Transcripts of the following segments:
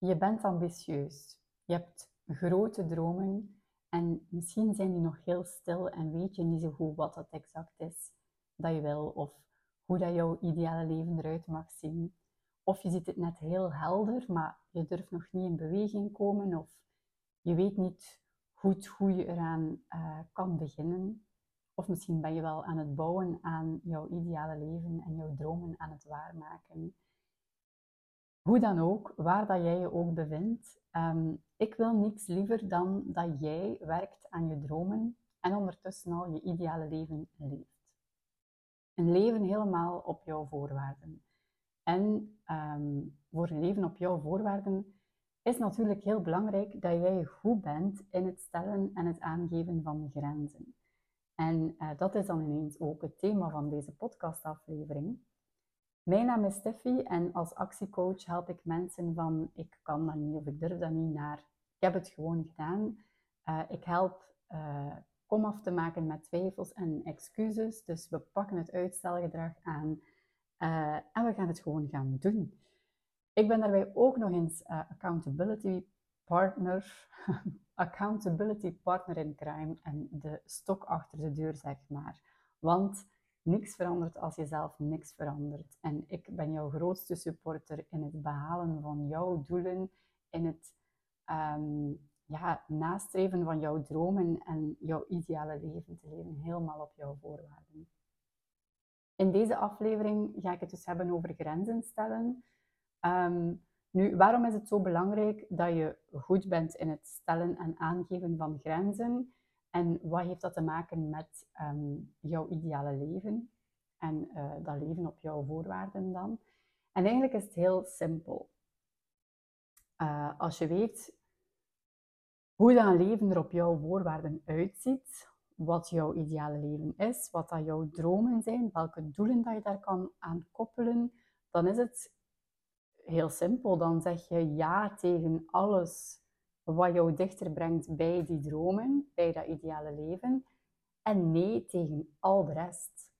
Je bent ambitieus. Je hebt grote dromen en misschien zijn die nog heel stil en weet je niet zo goed wat dat exact is dat je wil of hoe dat jouw ideale leven eruit mag zien. Of je ziet het net heel helder, maar je durft nog niet in beweging komen of je weet niet goed hoe je eraan uh, kan beginnen. Of misschien ben je wel aan het bouwen aan jouw ideale leven en jouw dromen aan het waarmaken. Hoe dan ook, waar dat jij je ook bevindt, um, ik wil niets liever dan dat jij werkt aan je dromen en ondertussen al je ideale leven leeft. Een leven helemaal op jouw voorwaarden. En um, voor een leven op jouw voorwaarden is natuurlijk heel belangrijk dat jij goed bent in het stellen en het aangeven van grenzen. En uh, dat is dan ineens ook het thema van deze podcastaflevering. Mijn naam is Steffi en als actiecoach help ik mensen van ik kan dat niet of ik durf dat niet naar ik heb het gewoon gedaan. Uh, ik help uh, kom af te maken met twijfels en excuses. Dus we pakken het uitstelgedrag aan uh, en we gaan het gewoon gaan doen. Ik ben daarbij ook nog eens accountability partner, accountability partner in crime en de stok achter de deur, zeg maar. Want niks verandert als je zelf niks verandert. En ik ben jouw grootste supporter in het behalen van jouw doelen, in het um, ja, nastreven van jouw dromen en jouw ideale leven te leven, helemaal op jouw voorwaarden. In deze aflevering ga ik het dus hebben over grenzen stellen. Um, nu, waarom is het zo belangrijk dat je goed bent in het stellen en aangeven van grenzen? En wat heeft dat te maken met um, jouw ideale leven? En uh, dat leven op jouw voorwaarden dan? En eigenlijk is het heel simpel. Uh, als je weet hoe dat leven er op jouw voorwaarden uitziet, wat jouw ideale leven is, wat dat jouw dromen zijn, welke doelen dat je daar kan aan koppelen, dan is het heel simpel. Dan zeg je ja tegen alles wat jou dichter brengt bij die dromen, bij dat ideale leven, en nee tegen al de rest.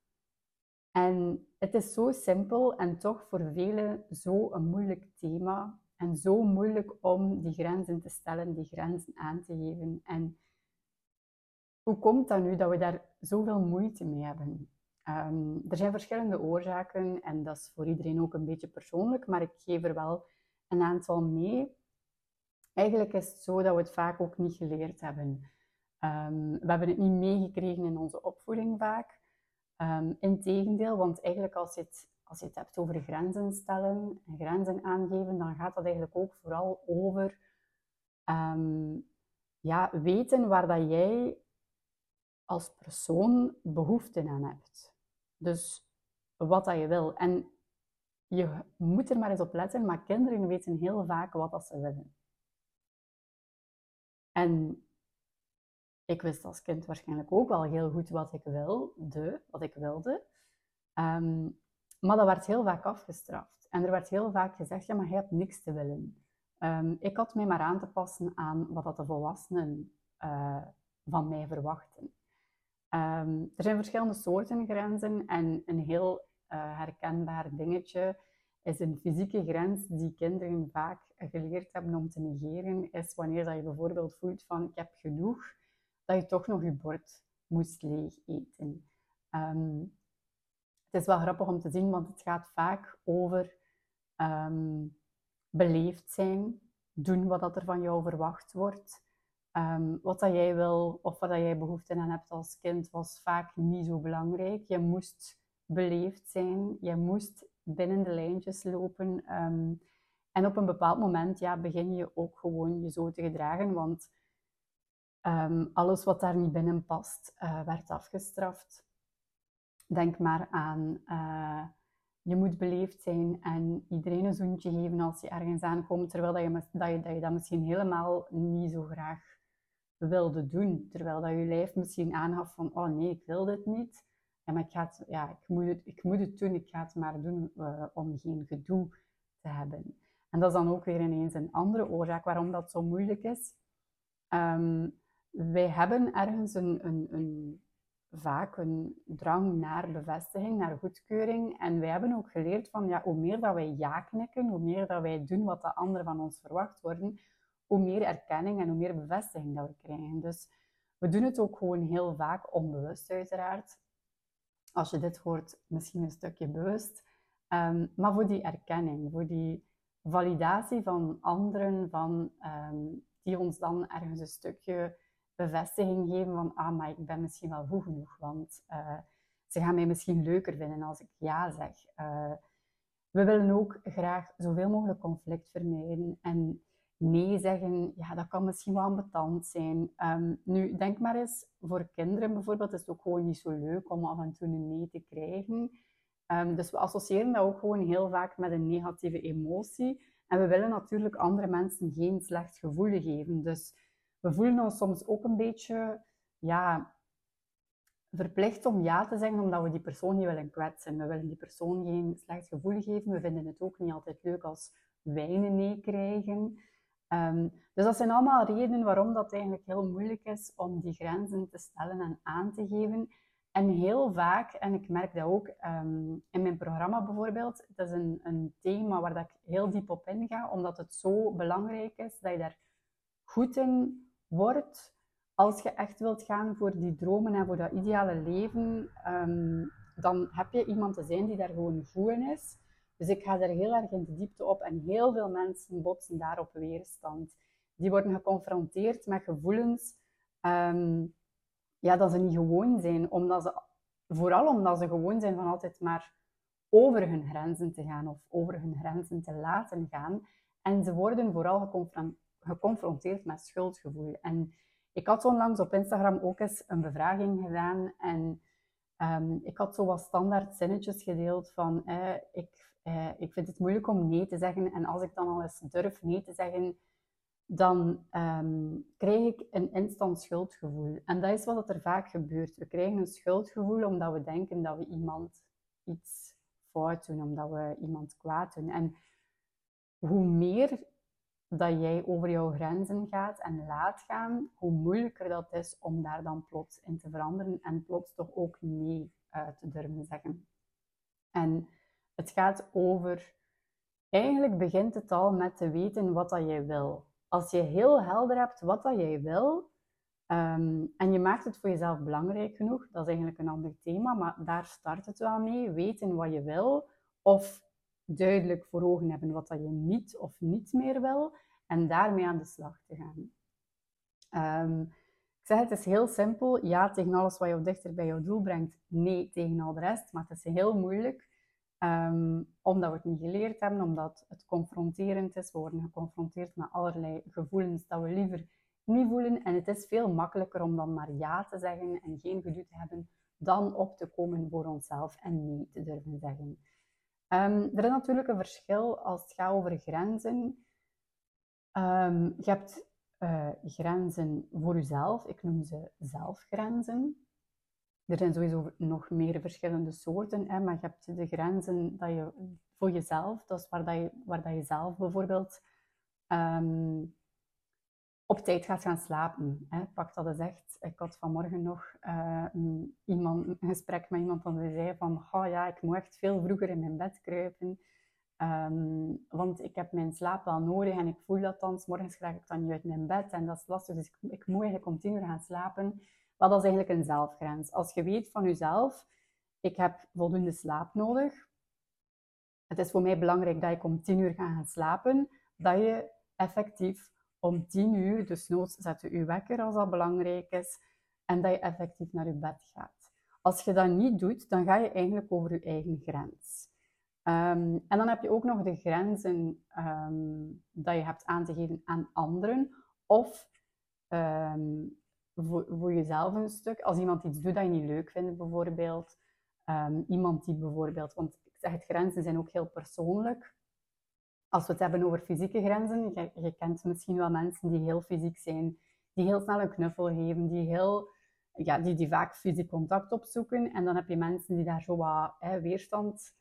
En het is zo simpel en toch voor velen zo een moeilijk thema en zo moeilijk om die grenzen te stellen, die grenzen aan te geven. En hoe komt dat nu dat we daar zoveel moeite mee hebben? Um, er zijn verschillende oorzaken en dat is voor iedereen ook een beetje persoonlijk, maar ik geef er wel een aantal mee. Eigenlijk is het zo dat we het vaak ook niet geleerd hebben. Um, we hebben het niet meegekregen in onze opvoeding vaak. Um, Integendeel, want eigenlijk als je, het, als je het hebt over grenzen stellen en grenzen aangeven, dan gaat dat eigenlijk ook vooral over ja, weten waar dat jij als persoon behoefte aan hebt. Dus wat dat je wil. En je moet er maar eens op letten, maar kinderen weten heel vaak wat dat ze willen. En ik wist als kind waarschijnlijk ook wel heel goed wat ik wilde, wat ik wilde. Um, maar dat werd heel vaak afgestraft. En er werd heel vaak gezegd, ja, maar je hebt niks te willen. Um, ik had mij maar aan te passen aan wat dat de volwassenen uh, van mij verwachten. Um, er zijn verschillende soorten grenzen en een heel uh, herkenbaar dingetje is een fysieke grens die kinderen vaak geleerd hebben om te negeren, is wanneer dat je bijvoorbeeld voelt van ik heb genoeg, dat je toch nog je bord moest leeg eten. Um, het is wel grappig om te zien, want het gaat vaak over um, beleefd zijn, doen wat dat er van jou verwacht wordt. Ehm, wat dat jij wil of wat dat jij behoefte aan hebt als kind was vaak niet zo belangrijk. Je moest beleefd zijn, je moest binnen de lijntjes lopen. Ehm, en op een bepaald moment ja, begin je ook gewoon je zo te gedragen, want ehm, alles wat daar niet binnen past, uh, werd afgestraft. Denk maar aan, uh, je moet beleefd zijn en iedereen een zoentje geven als je ergens aankomt, terwijl dat je, dat, je, dat, je dat misschien helemaal niet zo graag wilde doen. Terwijl dat je lijf misschien aangaf van, oh nee, ik wil dit niet. Maar ik, ga ja, ik, moet het, ik moet het doen, ik ga het maar doen uh, om geen gedoe te hebben. En dat is dan ook weer ineens een andere oorzaak waarom dat zo moeilijk is. Um, wij hebben ergens een, een, een, vaak een drang naar bevestiging, naar goedkeuring. En wij hebben ook geleerd van, ja, hoe meer dat wij ja knikken, hoe meer dat wij doen wat de anderen van ons verwacht worden, hoe meer erkenning en hoe meer bevestiging dat we krijgen. Dus we doen het ook gewoon heel vaak onbewust, uiteraard. Als je dit hoort, misschien een stukje bewust. Ehm, maar voor die erkenning, voor die validatie van anderen, van, ehm, die ons dan ergens een stukje bevestiging geven van, ah, maar ik ben misschien wel goed genoeg, want uh, ze gaan mij misschien leuker vinden als ik ja zeg. Uh, we willen ook graag zoveel mogelijk conflict vermijden en nee zeggen, ja, dat kan misschien wel ambetant zijn. Um, nu, denk maar eens, voor kinderen bijvoorbeeld is het ook gewoon niet zo leuk om af en toe een nee te krijgen. Um, dus we associëren dat ook gewoon heel vaak met een negatieve emotie. En we willen natuurlijk andere mensen geen slecht gevoel geven. Dus we voelen ons soms ook een beetje ja, verplicht om ja te zeggen, omdat we die persoon niet willen kwetsen. We willen die persoon geen slecht gevoel geven. We vinden het ook niet altijd leuk als wij een nee krijgen. Um, dus dat zijn allemaal redenen waarom dat eigenlijk heel moeilijk is om die grenzen te stellen en aan te geven. En heel vaak, en ik merk dat ook um, in mijn programma bijvoorbeeld, het is een, een thema waar dat ik heel diep op inga, omdat het zo belangrijk is dat je daar goed in wordt. Als je echt wilt gaan voor die dromen en voor dat ideale leven, um, dan heb je iemand te zijn die daar gewoon goed in is. Dus ik ga daar heel erg in de diepte op en heel veel mensen botsen daarop weerstand. Die worden geconfronteerd met gevoelens um, ja, dat ze niet gewoon zijn, omdat ze, vooral omdat ze gewoon zijn van altijd maar over hun grenzen te gaan of over hun grenzen te laten gaan. En ze worden vooral geconfronteerd met schuldgevoel. En ik had onlangs op Instagram ook eens een bevraging gedaan en um, ik had zo wat standaard zinnetjes gedeeld van ik, eh, ik vind het moeilijk om nee te zeggen en als ik dan al eens durf nee te zeggen, dan um, krijg ik een instant schuldgevoel. En dat is wat er vaak gebeurt. We krijgen een schuldgevoel omdat we denken dat we iemand iets fout doen, omdat we iemand kwaad doen. En hoe meer dat jij over jouw grenzen gaat en laat gaan, hoe moeilijker dat is om daar dan plots in te veranderen en plots toch ook nee uh, te durven zeggen. En het gaat over, eigenlijk begint het al met te weten wat dat jij wil als je heel helder hebt wat dat jij wil, ehm, en je maakt het voor jezelf belangrijk genoeg, dat is eigenlijk een ander thema, maar daar start het wel mee. Weten wat je wil, of duidelijk voor ogen hebben wat dat je niet of niet meer wil, en daarmee aan de slag te gaan. Um, ik zeg het is heel simpel, ja tegen alles wat je dichter bij jouw doel brengt, nee tegen al de rest, maar het is heel moeilijk. Um, omdat we het niet geleerd hebben, omdat het confronterend is. We worden geconfronteerd met allerlei gevoelens dat we liever niet voelen. En het is veel makkelijker om dan maar ja te zeggen en geen gedoe te hebben, dan op te komen voor onszelf en nee te durven zeggen. Um, er is natuurlijk een verschil als het gaat over grenzen. Um, je hebt uh, grenzen voor jezelf. Ik noem ze zelfgrenzen. Er zijn sowieso nog meer verschillende soorten, hè, maar je hebt de grenzen dat je, voor jezelf, dat is waar, dat je, waar dat je zelf bijvoorbeeld um, op tijd gaat gaan slapen. Hè. Pak dat eens echt. Ik had vanmorgen nog uh, iemand, een gesprek met iemand die zei van, oh ja, ik moet echt veel vroeger in mijn bed kruipen. Um, want ik heb mijn slaap wel nodig en ik voel dat dan. Morgens krijg ik dan niet uit mijn bed en dat is lastig. Dus ik, ik moet eigenlijk om tien uur gaan slapen. Wat dat is eigenlijk een zelfgrens. Als je weet van jezelf, ik heb voldoende slaap nodig. Het is voor mij belangrijk dat ik om 10 uur ga gaan slapen. Dat je effectief om 10 uur, dus noods zet je je wekker als dat belangrijk is. En dat je effectief naar je bed gaat. Als je dat niet doet, dan ga je eigenlijk over je eigen grens. Um, en dan heb je ook nog de grenzen um, dat je hebt aan te geven aan anderen. Of um, voor, voor jezelf een stuk. Als iemand iets doet dat je niet leuk vindt, bijvoorbeeld. Iemand die bijvoorbeeld, want ik zeg het, grenzen zijn ook heel persoonlijk. Als we het hebben over fysieke grenzen, je, je kent misschien wel mensen die heel fysiek zijn, die heel snel een knuffel geven, die, heel, ja, die, die vaak fysiek contact opzoeken. En dan heb je mensen die daar zo wat hè, weerstand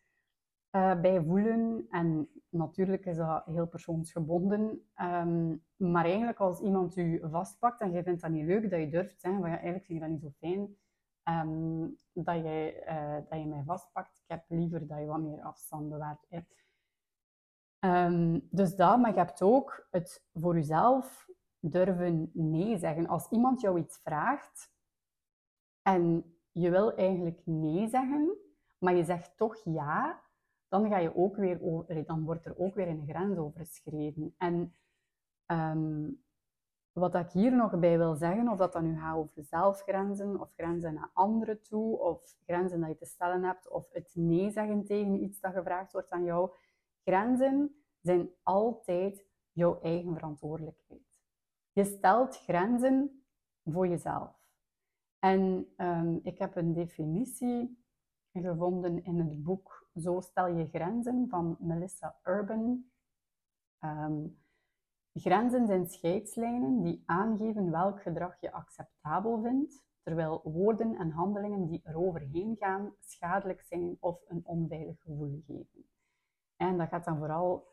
uh, bij voelen. En natuurlijk is dat heel persoonsgebonden. Um, maar eigenlijk als iemand u vastpakt en je vindt dat niet leuk, dat je durft van ja, eigenlijk vind je dat niet zo fijn, ehm, dat, je, uh, dat je mij vastpakt. Ik heb liever dat je wat meer afstand bewaart. Um, dus dat, maar je hebt ook het voor jezelf durven nee zeggen. Als iemand jou iets vraagt en je wil eigenlijk nee zeggen, maar je zegt toch ja, dan, ga je ook weer dan wordt er ook weer een grens overschreden. En um, wat ik hier nog bij wil zeggen, of dat dan nu gaat over zelfgrenzen, of grenzen naar anderen toe, of grenzen dat je te stellen hebt, of het nee zeggen tegen iets dat gevraagd wordt aan jou. Grenzen zijn altijd jouw eigen verantwoordelijkheid. Je stelt grenzen voor jezelf. En um, ik heb een definitie gevonden in het boek Zo stel je grenzen van Melissa Urban. Um, Grenzen zijn scheidslijnen die aangeven welk gedrag je acceptabel vindt, terwijl woorden en handelingen die eroverheen gaan schadelijk zijn of een onveilig gevoel geven. En dat gaat dan vooral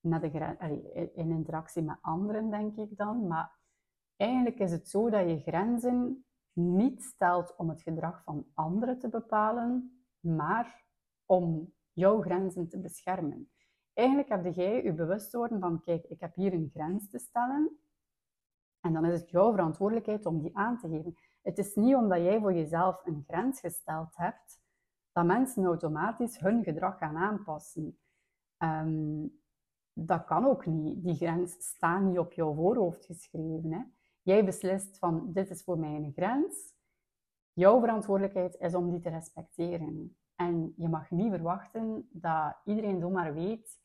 met de, in interactie met anderen, denk ik dan. Maar eigenlijk is het zo dat je grenzen niet stelt om het gedrag van anderen te bepalen, maar om jouw grenzen te beschermen. Eigenlijk heb jij je bewust worden van, kijk, ik heb hier een grens te stellen. En dan is het jouw verantwoordelijkheid om die aan te geven. Het is niet omdat jij voor jezelf een grens gesteld hebt, dat mensen automatisch hun gedrag gaan aanpassen. Ehm, dat kan ook niet. Die grens staat niet op jouw voorhoofd geschreven. Hè? Jij beslist van, dit is voor mij een grens. Jouw verantwoordelijkheid is om die te respecteren. En je mag niet verwachten dat iedereen zomaar weet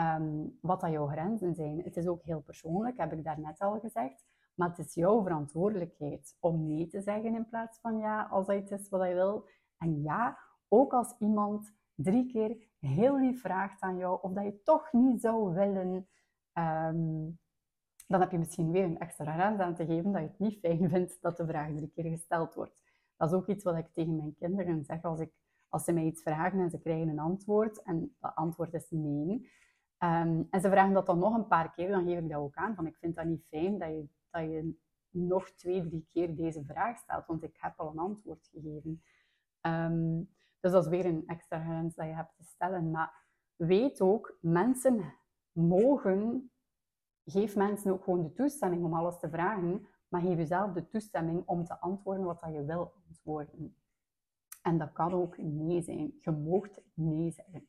Ehm, wat dat jouw grenzen zijn. Het is ook heel persoonlijk, heb ik daarnet al gezegd. Maar het is jouw verantwoordelijkheid om nee te zeggen in plaats van ja, als dat iets is wat je wil. En ja, ook als iemand drie keer heel lief vraagt aan jou of dat je toch niet zou willen, ehm, dan heb je misschien weer een extra grens aan te geven dat je het niet fijn vindt dat de vraag drie keer gesteld wordt. Dat is ook iets wat ik tegen mijn kinderen zeg als, ik, als ze mij iets vragen en ze krijgen een antwoord en dat antwoord is nee Um, en ze vragen dat dan nog een paar keer, dan geef ik dat ook aan. Van, ik vind dat niet fijn dat je, dat je nog twee, drie keer deze vraag stelt, want ik heb al een antwoord gegeven. Um, dus dat is weer een extra grens dat je hebt te stellen. Maar weet ook, mensen mogen, geef mensen ook gewoon de toestemming om alles te vragen, maar geef jezelf de toestemming om te antwoorden wat dat je wil antwoorden. En dat kan ook nee zijn. Je moogt nee zeggen.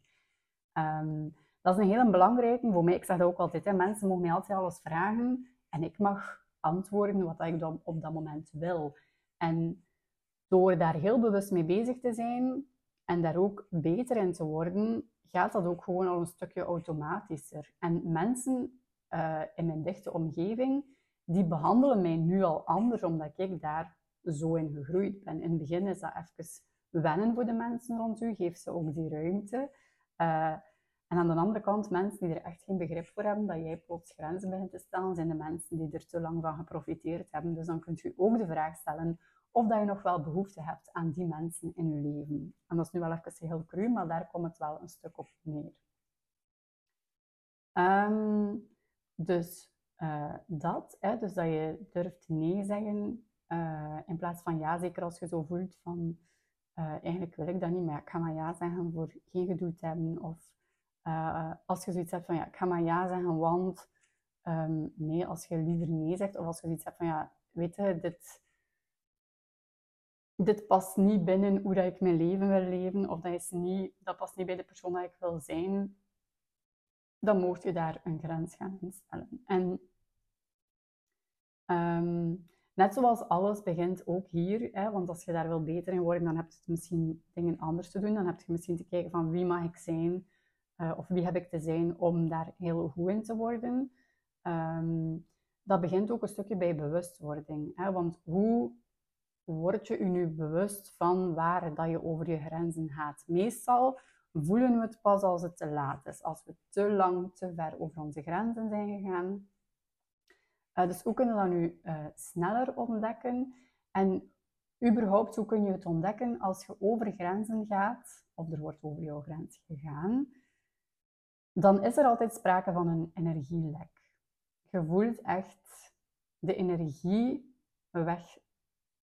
Um, dat is een hele belangrijke voor mij. Ik zeg dat ook altijd. Hè. Mensen mogen mij altijd alles vragen en ik mag antwoorden wat ik dan op dat moment wil. En door daar heel bewust mee bezig te zijn en daar ook beter in te worden, gaat dat ook gewoon al een stukje automatischer. En mensen uh, in mijn dichte omgeving, die behandelen mij nu al anders, omdat ik daar zo in gegroeid ben. In het begin is dat even wennen voor de mensen rond u, geef ze ook die ruimte. Uh, en aan de andere kant, mensen die er echt geen begrip voor hebben dat jij plots grenzen begint te stellen, zijn de mensen die er te lang van geprofiteerd hebben. Dus dan kunt u ook de vraag stellen of dat je nog wel behoefte hebt aan die mensen in je leven. En dat is nu wel even heel cru, maar daar komt het wel een stuk op neer. Um, dus uh, dat, hè, dus dat je durft nee zeggen uh, in plaats van ja, zeker als je zo voelt van uh, eigenlijk wil ik dat niet, maar ik ga maar ja zeggen voor geen gedoe te hebben of als je zoiets hebt van ja, ik ga maar ja zeggen, want um, nee, als je liever nee zegt, of als je zoiets hebt van ja, weet je, dit, dit past niet binnen hoe dat ik mijn leven wil leven, of dat, is niet, dat past niet bij de persoon dat ik wil zijn, dan moet je daar een grens gaan instellen. En um, net zoals alles begint ook hier, hè, want als je daar wil beter in worden, dan heb je misschien dingen anders te doen. Dan heb je misschien te kijken van wie mag ik zijn, uh, of wie heb ik te zijn om daar heel goed in te worden. Um, dat begint ook een stukje bij bewustwording. Hè? Want hoe word je je nu bewust van waar dat je over je grenzen gaat? Meestal voelen we het pas als het te laat is, als we te lang, te ver over onze grenzen zijn gegaan. Uh, dus hoe kunnen we dat nu uh, sneller ontdekken? En überhaupt, hoe kun je het ontdekken als je over grenzen gaat, of er wordt over jouw grens gegaan? dan is er altijd sprake van een energielek. Je voelt echt de energie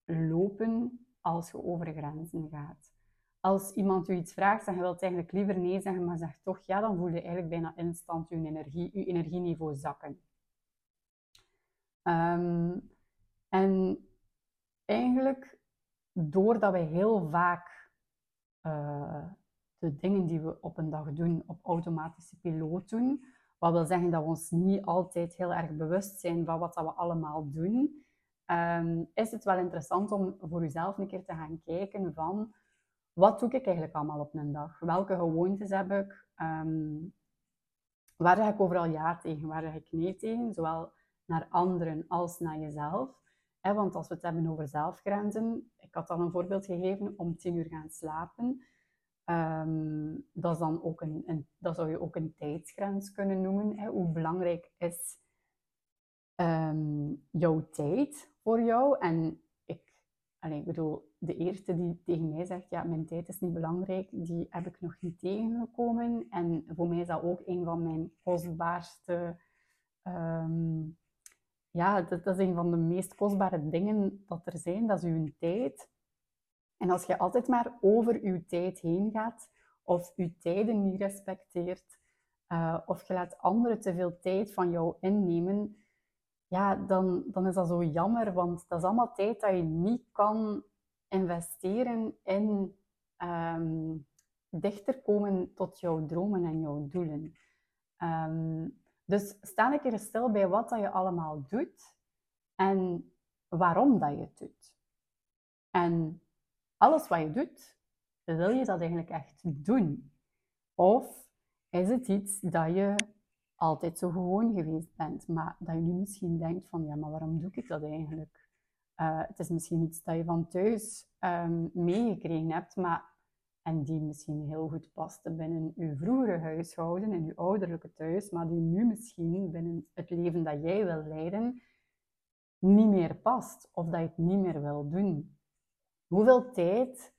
weglopen als je over grenzen gaat. Als iemand u iets vraagt en je wilt eigenlijk liever nee zeggen, maar zegt toch ja, dan voel je eigenlijk bijna instant je, energie, je energieniveau zakken. Ehm, en eigenlijk, doordat we heel vaak uh, de dingen die we op een dag doen op automatische piloot doen, wat wil zeggen dat we ons niet altijd heel erg bewust zijn van wat dat we allemaal doen, um, is het wel interessant om voor jezelf een keer te gaan kijken van wat doe ik eigenlijk allemaal op een dag? Welke gewoontes heb ik? Um, waar zeg ik overal ja tegen? Waar zeg ik nee tegen? Zowel naar anderen als naar jezelf. want als we het hebben over zelfgrenzen, ik had dan een voorbeeld gegeven om tien uur gaan slapen. Ehm, dat, is dan ook een, een, dat zou je ook een tijdsgrens kunnen noemen. Hoe belangrijk is jouw tijd voor jou? En ik, allez, ik bedoel, de eerste die tegen mij zegt, ja, mijn tijd is niet belangrijk, die heb ik nog niet tegengekomen. En voor mij is dat ook een van mijn kostbaarste... Um, ja, dat, is een van de meest kostbare dingen dat er zijn, dat is uw tijd. En als je altijd maar over je tijd heen gaat, of je tijden niet respecteert, uh, of je laat anderen te veel tijd van jou innemen, ja, dan, dan is dat zo jammer, want dat is allemaal tijd dat je niet kan investeren in um, dichter komen tot jouw dromen en jouw doelen. Um, dus sta een keer stil bij wat dat je allemaal doet en waarom dat je het doet. En alles wat je doet, wil je dat eigenlijk echt doen? Of is het iets dat je altijd zo gewoon geweest bent, maar dat je nu misschien denkt van, ja, maar waarom doe ik dat eigenlijk? Uh, het is misschien iets dat je van thuis um, meegekregen hebt, maar, en die misschien heel goed paste binnen je vroegere huishouden, in je ouderlijke thuis, maar die nu misschien binnen het leven dat jij wil leiden, niet meer past of dat je het niet meer wil doen. Hoeveel tijd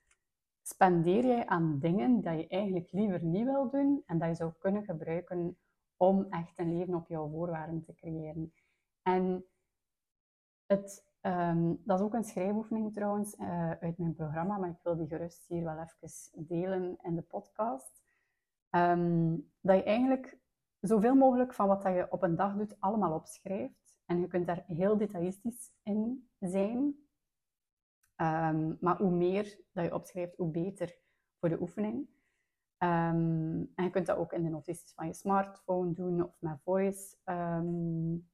spendeer jij aan dingen dat je eigenlijk liever niet wil doen en dat je zou kunnen gebruiken om echt een leven op jouw voorwaarden te creëren? En het, um, dat is ook een schrijfoefening trouwens uh, uit mijn programma, maar ik wil die gerust hier wel even delen in de podcast. Um, dat je eigenlijk zoveel mogelijk van wat je op een dag doet allemaal opschrijft. En je kunt daar heel detailistisch in zijn. Um, maar hoe meer dat je opschrijft, hoe beter voor de oefening. Um, en je kunt dat ook in de notities van je smartphone doen of met voice, um,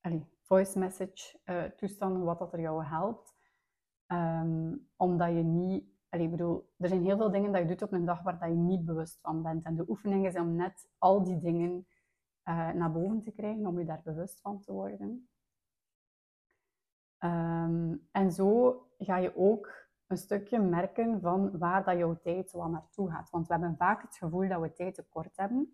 allez, voice message uh, toestanden, wat dat er jou helpt. omdat je niet, allez, bedoel, er zijn heel veel dingen dat je doet op een dag waar dat je niet bewust van bent. En de oefening is om net al die dingen uh, naar boven te krijgen, om je daar bewust van te worden. En zo ga je ook een stukje merken van waar dat jouw tijd zo naartoe gaat. Want we hebben vaak het gevoel dat we tijd tekort hebben.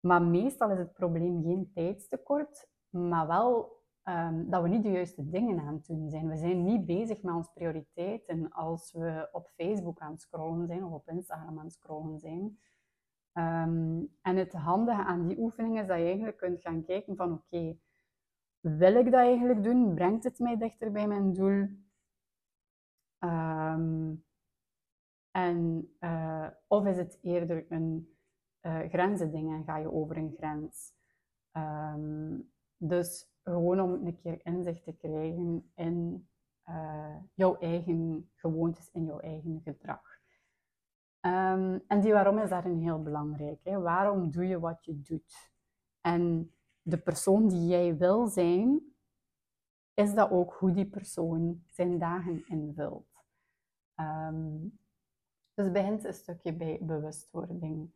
Maar meestal is het probleem geen tijdstekort, maar wel um, dat we niet de juiste dingen aan het doen zijn. We zijn niet bezig met onze prioriteiten als we op Facebook aan het scrollen zijn of op Instagram aan het scrollen zijn. Um, en het handige aan die oefening is dat je eigenlijk kunt gaan kijken van oké, wil ik dat eigenlijk doen? Brengt het mij dichter bij mijn doel? Um, en, uh, of is het eerder een uh, grenzending en ga je over een grens? Um, dus gewoon om een keer inzicht te krijgen in uh, jouw eigen gewoontes, in jouw eigen gedrag. Um, en die waarom is daarin heel belangrijk. Hè? Waarom doe je wat je doet? En de persoon die jij wil zijn, is dat ook hoe die persoon zijn dagen invult. Um, dus het begint een stukje bij bewustwording.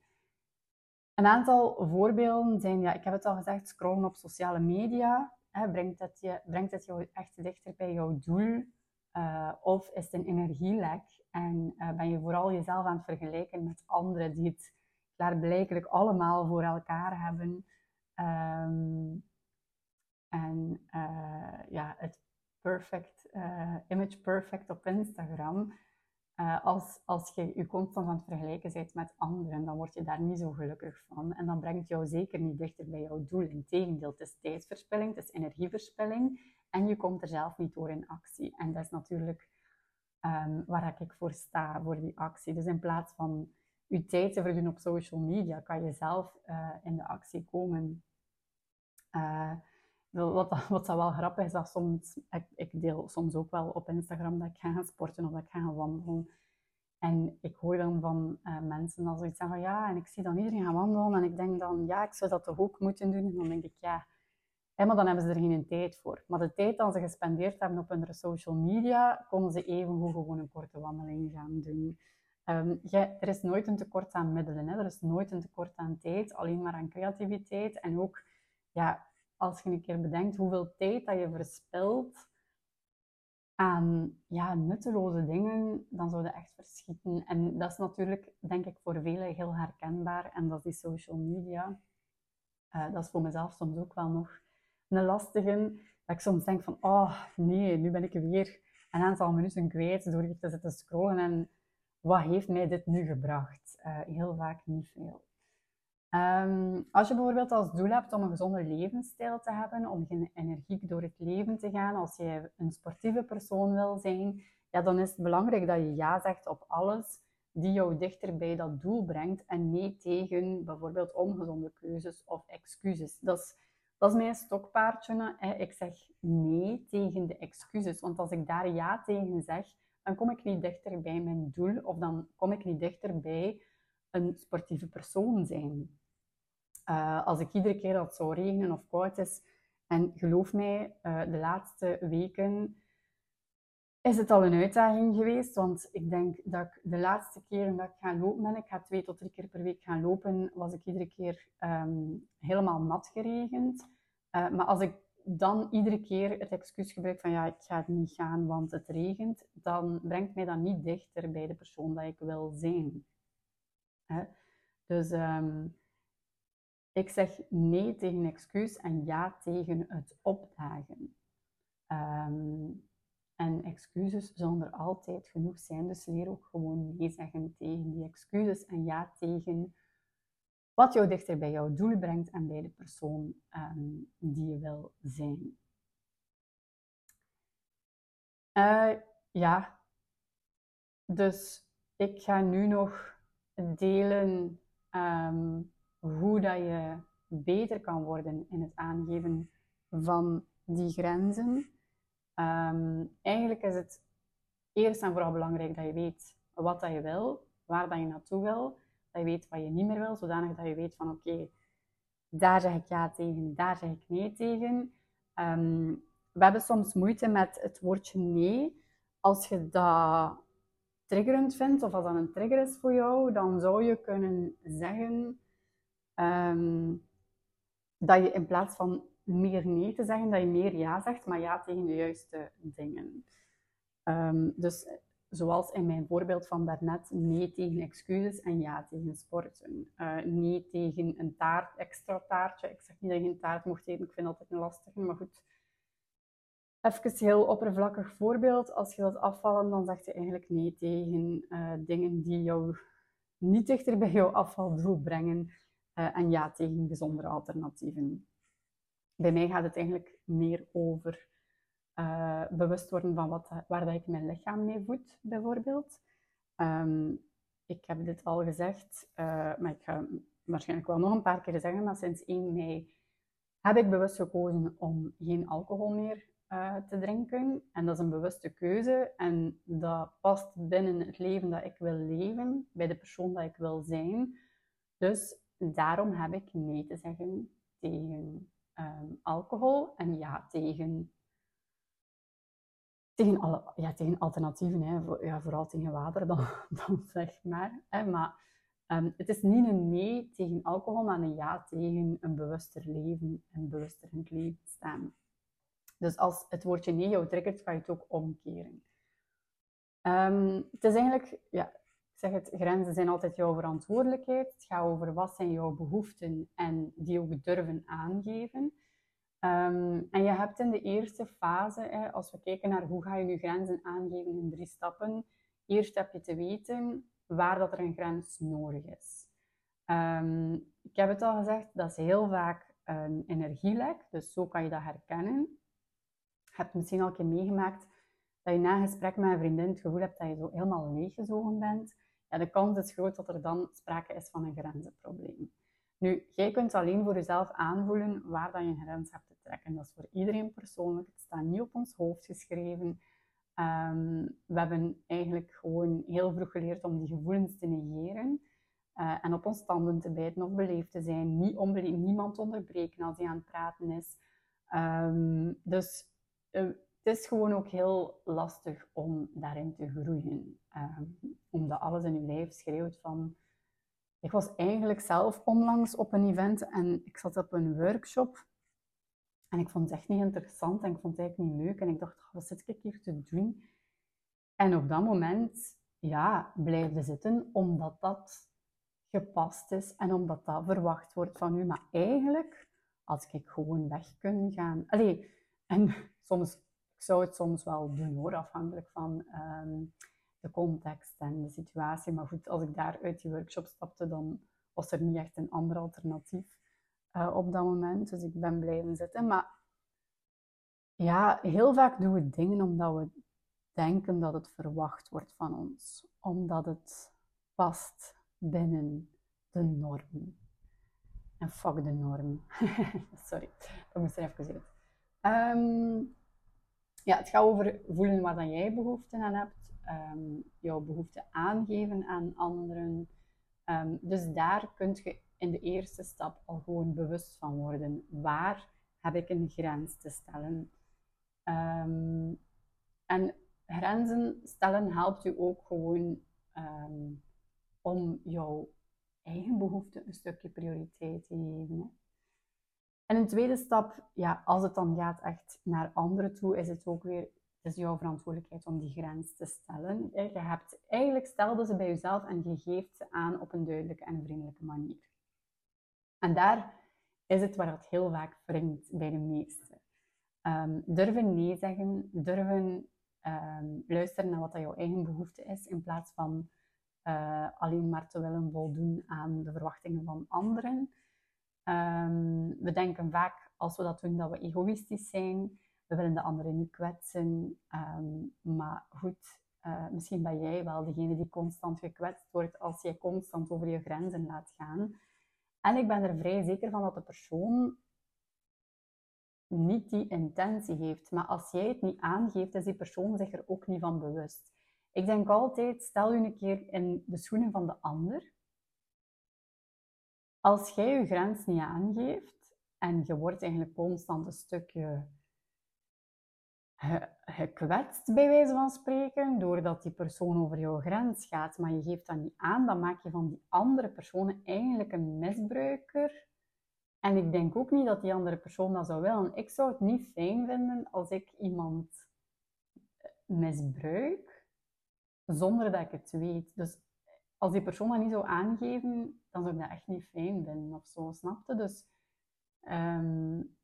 Een aantal voorbeelden zijn, ja, ik heb het al gezegd, scrollen op sociale media. Hè, brengt, het je, brengt het jou echt dichter bij jouw doel? Uh, of is het een energielek en uh, ben je vooral jezelf aan het vergelijken met anderen die het klaarblijkelijk allemaal voor elkaar hebben? Um, en uh, ja, het perfect, image perfect op Instagram. Uh, als, als je je constant aan het vergelijken bent met anderen, dan word je daar niet zo gelukkig van. En dan brengt jou zeker niet dichter bij jouw doel. Integendeel, het is tijdsverspilling, het is energieverspilling. En je komt er zelf niet door in actie. En dat is natuurlijk um, waar ik voor sta, voor die actie. Dus in plaats van je tijd te verdoen op social media, kan je zelf uh, in de actie komen. Uh, wat, wat dat wel grappig is, dat soms, ik, ik, deel soms ook wel op Instagram dat ik ga gaan sporten of dat ik ga gaan wandelen. En ik hoor dan van uh, mensen als iets zeggen van ja, en ik zie dan iedereen gaan wandelen en ik denk dan ja, ik zou dat toch ook moeten doen. En dan denk ik ja, maar dan hebben ze er geen tijd voor. Maar de tijd dat ze gespendeerd hebben op hun social media, konden ze even gewoon een korte wandeling gaan doen. Um, er is nooit een tekort aan middelen, hè? er is nooit een tekort aan tijd, alleen maar aan creativiteit. En ook ja, als je een keer bedenkt hoeveel tijd dat je verspilt aan ja, nutteloze dingen, dan zou je echt verschieten. En dat is natuurlijk, denk ik, voor velen heel herkenbaar. En dat is die social media. Uh, dat is voor mezelf soms ook wel nog een lastige. Dat ik soms denk van, oh nee, nu ben ik weer een aantal minuten kwijt door hier te zitten scrollen. En wat heeft mij dit nu gebracht? Uh, heel vaak niet veel. Um, als je bijvoorbeeld als doel hebt om een gezonde levensstijl te hebben, om energiek door het leven te gaan, als je een sportieve persoon wil zijn, ja, dan is het belangrijk dat je ja zegt op alles die jou dichter bij dat doel brengt en nee tegen bijvoorbeeld ongezonde keuzes of excuses. Dat is, dat is mijn stokpaardje. Ik zeg nee tegen de excuses, want als ik daar ja tegen zeg, dan kom ik niet dichter bij mijn doel of dan kom ik niet dichter bij een sportieve persoon zijn. Uh, als ik iedere keer dat het zou regenen of koud is, en geloof mij, uh, de laatste weken is het al een uitdaging geweest. Want ik denk dat ik de laatste keer dat ik ga lopen ben, ik ga twee tot drie keer per week gaan lopen, was ik iedere keer um, helemaal nat geregend. Uh, maar als ik dan iedere keer het excuus gebruik van ja, ik ga het niet gaan, want het regent, dan brengt mij dat niet dichter bij de persoon dat ik wil zijn. Hè? Dus um, ik zeg nee tegen excuus en ja tegen het opdagen. Um, en excuses zullen er altijd genoeg zijn, dus leer ook gewoon nee zeggen tegen die excuses en ja tegen wat jou dichter bij jouw doel brengt en bij de persoon um, die je wil zijn. Uh, ja, dus ik ga nu nog delen um, hoe dat je beter kan worden in het aangeven van die grenzen. Um, eigenlijk is het eerst en vooral belangrijk dat je weet wat dat je wil, waar dat je naartoe wil, dat je weet wat je niet meer wil, zodanig dat je weet van oké, daar zeg ik ja tegen, daar zeg ik nee tegen. Um, we hebben soms moeite met het woordje nee. Als je dat triggerend vindt of als dat een trigger is voor jou, dan zou je kunnen zeggen Ehm, dat je in plaats van meer nee te zeggen, dat je meer ja zegt, maar ja tegen de juiste dingen. Um, dus zoals in mijn voorbeeld van daarnet, nee tegen excuses en ja tegen sporten. Uh, nee tegen een taart, extra taartje. Ik zeg niet dat je een taart mocht eten, ik vind dat altijd een lastige, maar goed. Even heel oppervlakkig voorbeeld. Als je dat afvallen, dan zeg je eigenlijk nee tegen uh, dingen die jou niet dichter bij jouw afvaldoel brengen. Eh, en ja tegen gezondere alternatieven. Bij mij gaat het eigenlijk meer over uh, bewust worden van wat, waar dat ik mijn lichaam mee voed, bijvoorbeeld. Um, ik heb dit al gezegd, uh, maar ik ga waarschijnlijk wel nog een paar keer zeggen, maar sinds 1 mei heb ik bewust gekozen om geen alcohol meer te drinken. En dat is een bewuste keuze en dat past binnen het leven dat ik wil leven, bij de persoon dat ik wil zijn. Dus daarom heb ik nee te zeggen tegen um, alcohol en ja tegen, tegen, alle, ja, tegen alternatieven. Hè. Voor, ja, vooral tegen water dan, dan zeg maar. Hè. Maar um, het is niet een nee tegen alcohol, maar een ja tegen een bewuster leven en bewuster in het leven staan. Dus als het woordje nee jou triggert, ga je het ook omkeren. Um, het is eigenlijk, ja, zeg het, grenzen zijn altijd jouw verantwoordelijkheid. Het gaat over wat zijn jouw behoeften en die ook durven aangeven. Um, en je hebt in de eerste fase, hè, als we kijken naar hoe ga je je grenzen aangeven in drie stappen, eerst heb je te weten waar dat er een grens nodig is. Um, ik heb het al gezegd, dat is heel vaak een energielek, dus zo kan je dat herkennen. Je hebt misschien al een keer meegemaakt dat je na een gesprek met een vriendin het gevoel hebt dat je zo helemaal leeggezogen bent, ja, de kans is groot dat er dan sprake is van een grenzenprobleem. Nu, jij kunt alleen voor jezelf aanvoelen waar dat je een grens hebt te trekken. Dat is voor iedereen persoonlijk. Het staat niet op ons hoofd geschreven. Ehm, we hebben eigenlijk gewoon heel vroeg geleerd om die gevoelens te negeren. Uh, en op ons tanden te bijten of beleefd te zijn. Niet onbeleefd, niemand onderbreken als hij aan het praten is. Um, dus uh, het is gewoon ook heel lastig om daarin te groeien. Um, omdat alles in je lijf schreeuwt van... Ik was eigenlijk zelf onlangs op een event en ik zat op een workshop. En ik vond het echt niet interessant en ik vond het eigenlijk niet leuk. En ik dacht, wat zit ik hier te doen? En op dat moment, ja, blijfde zitten omdat dat gepast is en omdat dat verwacht wordt van u. Maar eigenlijk, als ik gewoon weg kan gaan... Allee, en soms, ik zou het soms wel doen hoor, afhankelijk van um, de context en de situatie. Maar goed, als ik daar uit die workshop stapte, dan was er niet echt een ander alternatief uh, op dat moment. Dus ik ben blijven zitten. Maar ja, heel vaak doen we dingen omdat we denken dat het verwacht wordt van ons. Omdat het past binnen de norm. En fuck de norm. Sorry, dat moest er even uit. Um, ja, het gaat over voelen waar dan jij behoefte aan hebt. Um, jouw behoefte aangeven aan anderen. Um, dus daar kun je in de eerste stap al gewoon bewust van worden. Waar heb ik een grens te stellen? en grenzen stellen helpt u ook gewoon om jouw eigen behoeften een stukje prioriteit te geven. En een tweede stap, ja, als het dan gaat echt naar anderen toe, is het ook weer het is jouw verantwoordelijkheid om die grens te stellen. Je hebt, eigenlijk stelde ze bij jezelf en je geeft ze aan op een duidelijke en vriendelijke manier. En daar is het waar het heel vaak wringt bij de meesten. Um, durven nee zeggen, durven um, luisteren naar wat dat jouw eigen behoefte is, in plaats van uh, alleen maar te willen voldoen aan de verwachtingen van anderen. Um, we denken vaak, als we dat doen, dat we egoïstisch zijn. We willen de anderen niet kwetsen. Um, maar goed, uh, misschien ben jij wel degene die constant gekwetst wordt als jij constant over je grenzen laat gaan. En ik ben er vrij zeker van dat de persoon niet die intentie heeft. Maar als jij het niet aangeeft, is die persoon zich er ook niet van bewust. Ik denk altijd, stel je een keer in de schoenen van de ander. Als jij je grens niet aangeeft en je wordt eigenlijk constant een stukje gekwetst, bij wijze van spreken, doordat die persoon over jouw grens gaat, maar je geeft dat niet aan, dan maak je van die andere persoon eigenlijk een misbruiker. En ik denk ook niet dat die andere persoon dat zou willen. Ik zou het niet fijn vinden als ik iemand misbruik zonder dat ik het weet. Dus als die persoon dat niet zou aangeven, dan zou ik dat echt niet fijn vinden of zo, snapte? Dus um,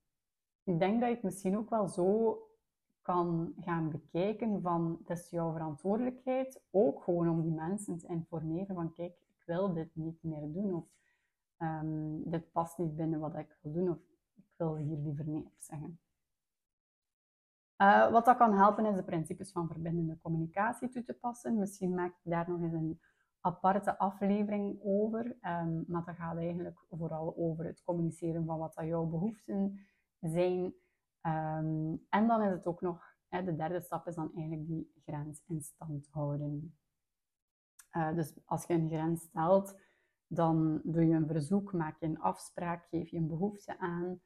ik denk dat je het misschien ook wel zo kan gaan bekijken van, het is jouw verantwoordelijkheid, ook gewoon om die mensen te informeren van, kijk, ik wil dit niet meer doen, of um, dit past niet binnen wat ik wil doen, of ik wil hier liever nee op zeggen. Uh, wat dat kan helpen is de principes van verbindende communicatie toe te passen. Misschien maak ik daar nog eens een aparte aflevering over. Um, maar dat gaat eigenlijk vooral over het communiceren van wat dat jouw behoeften zijn. Um, en dan is het ook nog, hè, de derde stap is dan eigenlijk die grens in stand houden. Uh, dus als je een grens stelt, dan doe je een verzoek, maak je een afspraak, geef je een behoefte aan.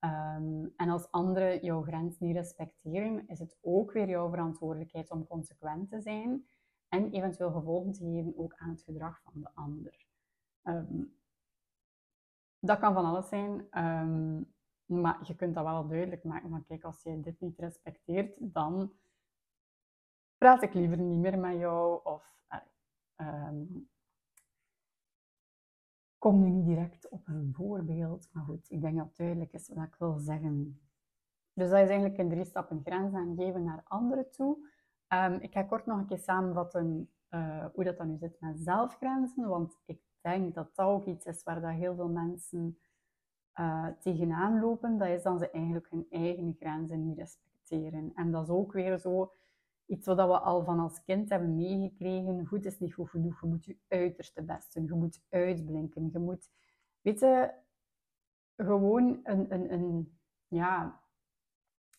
Um, en als anderen jouw grens niet respecteren, is het ook weer jouw verantwoordelijkheid om consequent te zijn en eventueel gevolgen te geven ook aan het gedrag van de ander. Um, dat kan van alles zijn, maar je kunt dat wel duidelijk maken van kijk, als je dit niet respecteert, dan praat ik liever niet meer met jou of kom nu niet direct op een voorbeeld, maar goed, ik denk dat duidelijk is wat ik wil zeggen. Dus dat is eigenlijk in drie stappen grens aangeven naar anderen toe. Um, ik ga kort nog een keer samenvatten uh, hoe dat dan nu zit met zelfgrenzen, want ik denk dat dat ook iets is waar dat heel veel mensen uh, tegenaan lopen. Dat is dan ze eigenlijk hun eigen grenzen niet respecteren. En dat is ook weer zo, iets wat we al van als kind hebben meegekregen. Goed is niet goed genoeg. Je moet je uiterste best doen. Je moet uitblinken. Je moet, weet je, gewoon een, een, een ja,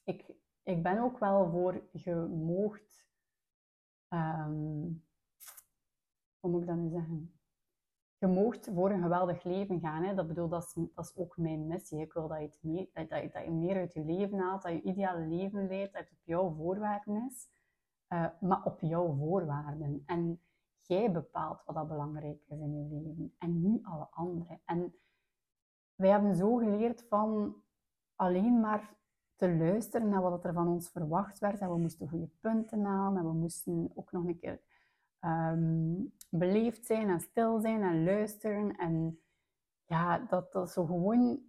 ik, ik ben ook wel voor je moogt, um, hoe moet ik dat nu zeggen? Je moogt voor een geweldig leven gaan. Hè? Dat bedoel, dat is, dat is ook mijn missie. Ik wil dat je, dat, dat, je meer uit je leven haalt, dat je ideale leven leidt, dat het op jouw voorwaarden is, uh, maar op jouw voorwaarden. En jij bepaalt wat dat belangrijk is in je leven en niet alle anderen. En wij hebben zo geleerd van alleen maar te luisteren naar wat er van ons verwacht werd. En we moesten goede punten halen en we moesten ook nog een keer um, beleefd zijn en stil zijn en luisteren. En ja, dat, dat is zo gewoon,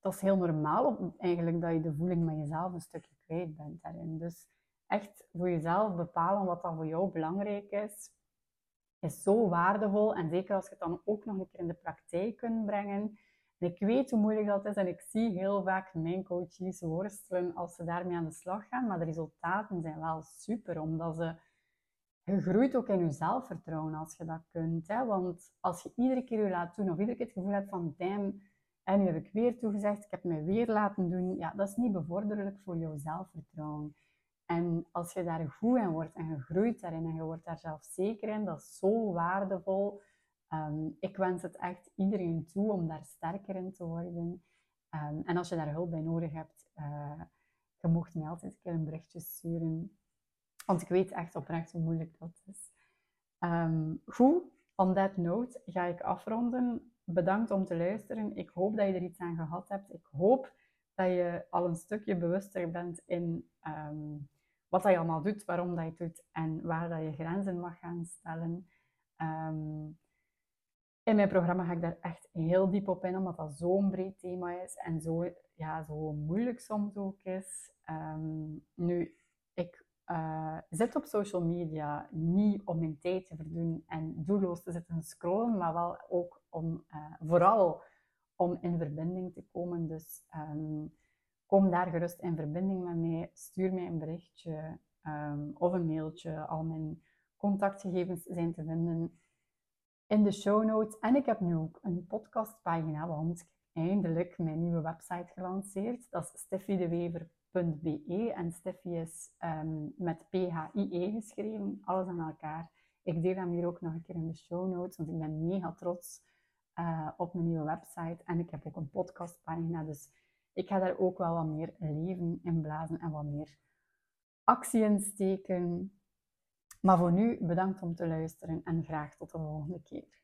dat is heel normaal eigenlijk dat je de voeling met jezelf een stukje kwijt bent daarin. Dus echt voor jezelf bepalen wat dan voor jou belangrijk is, is zo waardevol. En zeker als je het dan ook nog een keer in de praktijk kunt brengen. En ik weet hoe moeilijk dat is en ik zie heel vaak mijn coaches worstelen als ze daarmee aan de slag gaan. Maar de resultaten zijn wel super, omdat ze... Je groeit ook in je zelfvertrouwen als je dat kunt. Hè? Want als je iedere keer je laat doen of iedere keer het gevoel hebt van damn, en nu heb ik weer toegezegd, ik heb me weer laten doen. Ja, dat is niet bevorderlijk voor jouw zelfvertrouwen. En als je daar goed in wordt en je groeit daarin en je wordt daar zelf zeker in, dat is zo waardevol. Ehm, ik wens het echt iedereen toe om daar sterker in te worden. Ehm, en als je daar hulp bij nodig hebt, uh, je mocht mij altijd een keer een berichtje sturen. Want ik weet echt oprecht hoe moeilijk dat is. Um, goed, on that note ga ik afronden. Bedankt om te luisteren. Ik hoop dat je er iets aan gehad hebt. Ik hoop dat je al een stukje bewuster bent in wat dat je allemaal doet, waarom dat je het doet en waar dat je grenzen mag gaan stellen. In mijn programma ga ik daar echt heel diep op in, omdat dat zo'n breed thema is en zo, ja, zo moeilijk soms ook is. Ehm, nu, ik uh, zit op social media niet om mijn tijd te verdoen en doelloos te zitten scrollen, maar wel ook om, uh, vooral om in verbinding te komen. Dus um, kom daar gerust in verbinding met mij. Stuur mij een berichtje um, of een mailtje. Al mijn contactgegevens zijn te vinden in de show notes. En ik heb nu ook een podcastpagina, want ik heb eindelijk mijn nieuwe website gelanceerd. Dat is en Steffi is um, met P-H-I-E geschreven, alles aan elkaar. Ik deel hem hier ook nog een keer in de show notes, want ik ben mega trots uh, op mijn nieuwe website. En ik heb ook een podcastpagina, dus ik ga daar ook wel wat meer leven in blazen en wat meer actie in steken. Maar voor nu bedankt om te luisteren en graag tot de volgende keer.